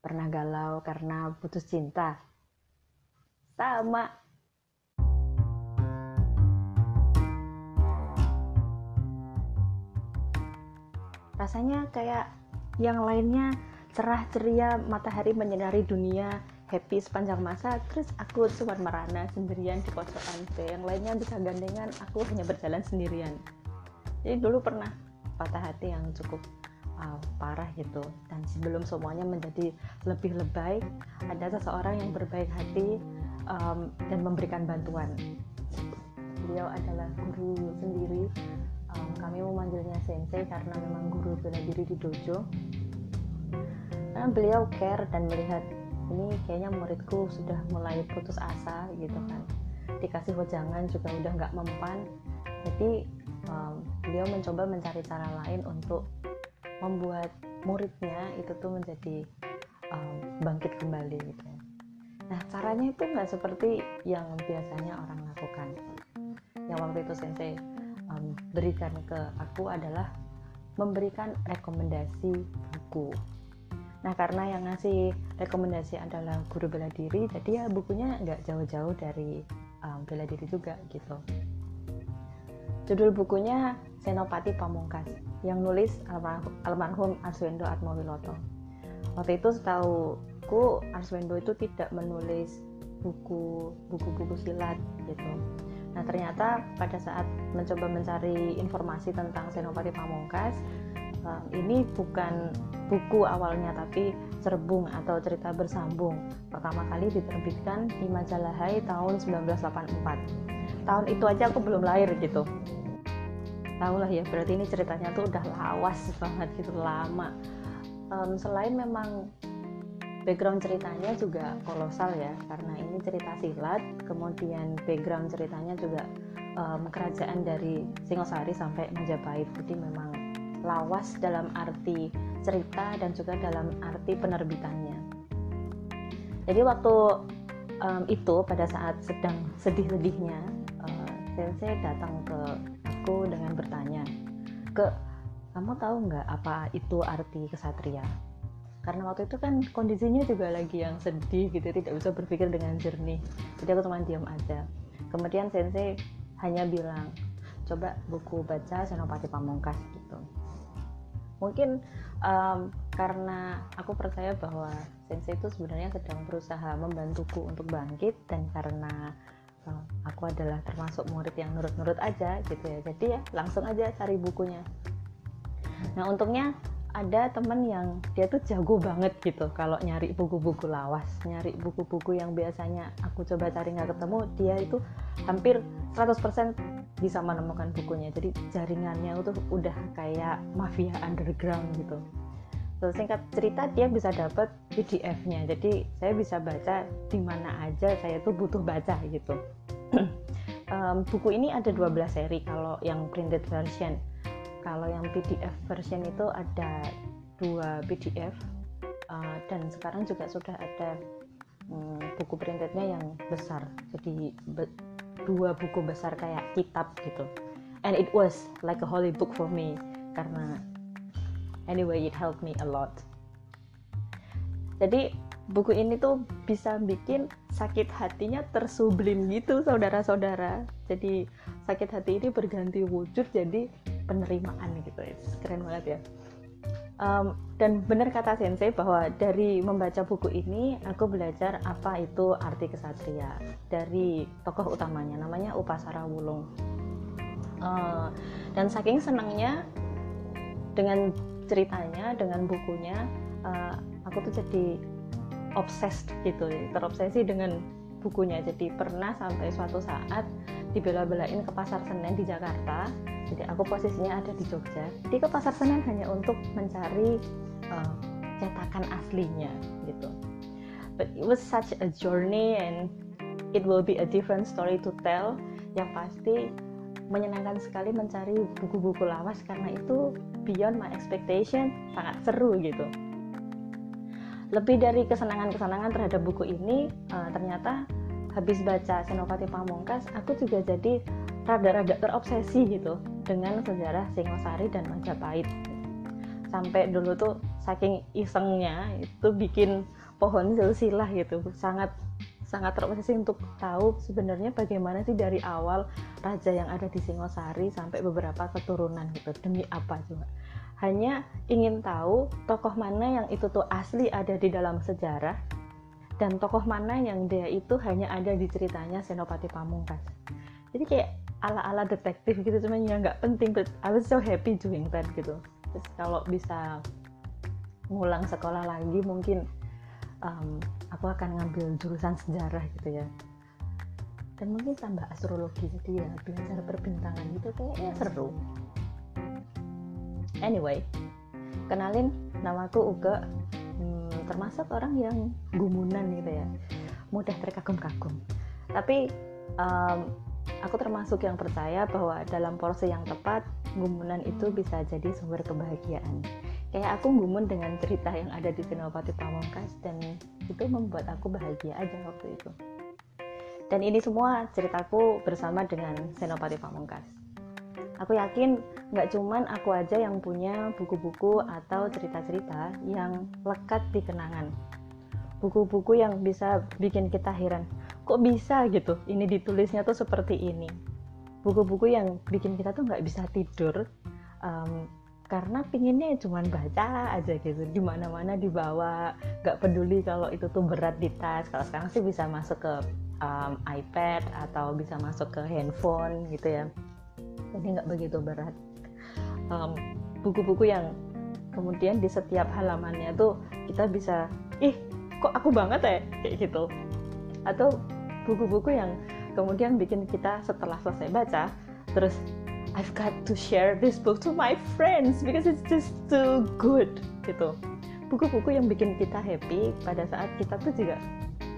Pernah galau karena putus cinta? Sama. Rasanya kayak yang lainnya cerah ceria matahari menyinari dunia happy sepanjang masa terus aku cuma merana sendirian di pojokan B yang lainnya bisa gandengan aku hanya berjalan sendirian jadi dulu pernah patah hati yang cukup uh, parah gitu. Dan sebelum semuanya menjadi lebih lebay ada seseorang yang berbaik hati um, dan memberikan bantuan. Beliau adalah guru sendiri. Um, kami memanggilnya sensei karena memang guru bela diri di dojo. Karena beliau care dan melihat ini kayaknya muridku sudah mulai putus asa gitu kan. Dikasih wejangan juga udah nggak mempan. Jadi um, beliau mencoba mencari cara lain untuk membuat muridnya itu tuh menjadi um, bangkit kembali gitu nah caranya itu nggak seperti yang biasanya orang lakukan yang waktu itu sensei um, berikan ke aku adalah memberikan rekomendasi buku. Nah karena yang ngasih rekomendasi adalah guru bela diri, jadi ya bukunya nggak jauh-jauh dari um, bela diri juga gitu. Judul bukunya Senopati Pamungkas yang nulis almarhum Arswendo Atmowiloto. Waktu itu setahuku Arswendo itu tidak menulis buku buku-buku silat gitu. Nah ternyata pada saat mencoba mencari informasi tentang Senopati Pamungkas, um, ini bukan buku awalnya tapi cerbung atau cerita bersambung pertama kali diterbitkan di majalah Hai tahun 1984 tahun itu aja aku belum lahir gitu tahu lah ya berarti ini ceritanya tuh udah lawas banget gitu lama um, selain memang background ceritanya juga kolosal ya karena ini cerita silat kemudian background ceritanya juga um, kerajaan dari Singosari sampai Majapahit jadi memang lawas dalam arti cerita dan juga dalam arti penerbitannya. Jadi waktu um, itu pada saat sedang sedih-sedihnya, sensei datang ke aku dengan bertanya, ke kamu tahu nggak apa itu arti kesatria? Karena waktu itu kan kondisinya juga lagi yang sedih gitu, tidak bisa berpikir dengan jernih. Jadi aku cuma diam aja. Kemudian sensei hanya bilang, coba buku baca Senopati Pamungkas gitu mungkin um, karena aku percaya bahwa sensei itu sebenarnya sedang berusaha membantuku untuk bangkit dan karena aku adalah termasuk murid yang nurut-nurut aja gitu ya. Jadi ya langsung aja cari bukunya. Nah untungnya ada temen yang dia tuh jago banget gitu. Kalau nyari buku-buku lawas nyari buku-buku yang biasanya aku coba cari nggak ketemu dia itu hampir 100% bisa menemukan bukunya. Jadi jaringannya itu udah kayak mafia underground gitu singkat cerita dia bisa dapat PDF-nya jadi saya bisa baca di mana aja saya tuh butuh baca gitu. Um, buku ini ada 12 seri kalau yang printed version. Kalau yang PDF version itu ada dua PDF uh, dan sekarang juga sudah ada um, buku printednya yang besar. Jadi be dua buku besar kayak kitab gitu. And it was like a holy book for me karena anyway it helped me a lot. Jadi buku ini tuh bisa bikin sakit hatinya tersublim gitu saudara-saudara. Jadi sakit hati ini berganti wujud jadi penerimaan gitu. Keren banget ya. Um, dan benar kata sensei bahwa dari membaca buku ini aku belajar apa itu arti kesatria dari tokoh utamanya namanya Upasara Wulung. Uh, dan saking senangnya dengan ceritanya dengan bukunya uh, aku tuh jadi obsessed gitu terobsesi dengan bukunya. Jadi pernah sampai suatu saat dibela-belain ke pasar Senen di Jakarta. Jadi aku posisinya ada di Jogja. Di ke pasar Senen hanya untuk mencari uh, cetakan aslinya gitu. But it was such a journey and it will be a different story to tell. Yang pasti menyenangkan sekali mencari buku-buku lawas karena itu beyond my expectation sangat seru gitu lebih dari kesenangan-kesenangan terhadap buku ini uh, ternyata habis baca Senopati Pamungkas aku juga jadi rada-rada terobsesi gitu dengan sejarah Singosari dan Majapahit. sampai dulu tuh saking isengnya itu bikin pohon silsilah gitu sangat sangat terobsesi untuk tahu sebenarnya bagaimana sih dari awal raja yang ada di Singosari sampai beberapa keturunan gitu. Demi apa juga hanya ingin tahu tokoh mana yang itu tuh asli ada di dalam sejarah dan tokoh mana yang dia itu hanya ada di ceritanya Senopati Pamungkas. Jadi kayak ala-ala detektif gitu cuman ya nggak penting but I was so happy doing that gitu. Terus kalau bisa ngulang sekolah lagi mungkin um, aku akan ngambil jurusan sejarah gitu ya. Dan mungkin tambah astrologi jadi ya belajar perbintangan gitu kayaknya seru. Anyway kenalin namaku Uga. Hmm, termasuk orang yang gumunan gitu ya. Mudah terkagum-kagum. Tapi um, aku termasuk yang percaya bahwa dalam porsi yang tepat gumunan itu bisa jadi sumber kebahagiaan kayak aku gumun dengan cerita yang ada di Senopati Pamungkas dan itu membuat aku bahagia aja waktu itu. Dan ini semua ceritaku bersama dengan Senopati Pamungkas. Aku yakin nggak cuman aku aja yang punya buku-buku atau cerita-cerita yang lekat di kenangan. Buku-buku yang bisa bikin kita heran kok bisa gitu ini ditulisnya tuh seperti ini? Buku-buku yang bikin kita tuh nggak bisa tidur um, karena pinginnya cuma baca aja gitu. Di mana mana dibawa nggak peduli kalau itu tuh berat di tas. Kalau sekarang sih bisa masuk ke um, iPad atau bisa masuk ke handphone gitu ya. Jadi nggak begitu berat. Buku-buku um, yang kemudian di setiap halamannya tuh kita bisa ih kok aku banget ya? Kayak gitu. Atau buku-buku yang kemudian bikin kita setelah selesai baca terus I've got to share this book to my friends because it's just too good gitu. Buku-buku yang bikin kita happy pada saat kita tuh juga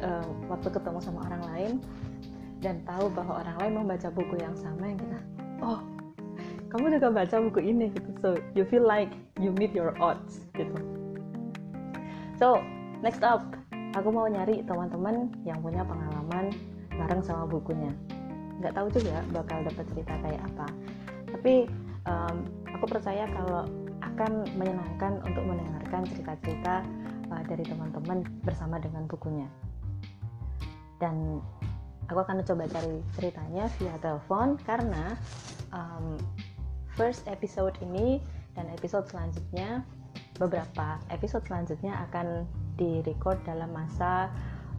uh, waktu ketemu sama orang lain dan tahu bahwa orang lain membaca buku yang sama yang kita oh kamu juga baca buku ini gitu. So you feel like you meet your odds gitu. So next up aku mau nyari teman-teman yang punya pengalaman bareng sama bukunya. Nggak tahu juga bakal dapat cerita kayak apa tapi um, aku percaya kalau akan menyenangkan untuk mendengarkan cerita-cerita uh, dari teman-teman bersama dengan bukunya. Dan aku akan coba cari ceritanya via telepon karena um, first episode ini dan episode selanjutnya beberapa episode selanjutnya akan direcord dalam masa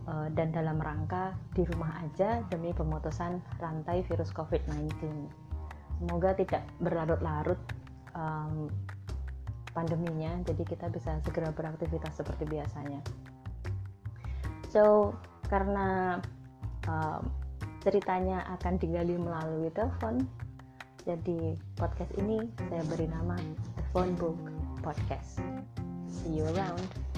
uh, dan dalam rangka di rumah aja demi pemutusan rantai virus COVID-19 semoga tidak berlarut-larut um, pandeminya jadi kita bisa segera beraktivitas seperti biasanya. So karena um, ceritanya akan digali melalui telepon jadi podcast ini saya beri nama The Phone Book Podcast. See you around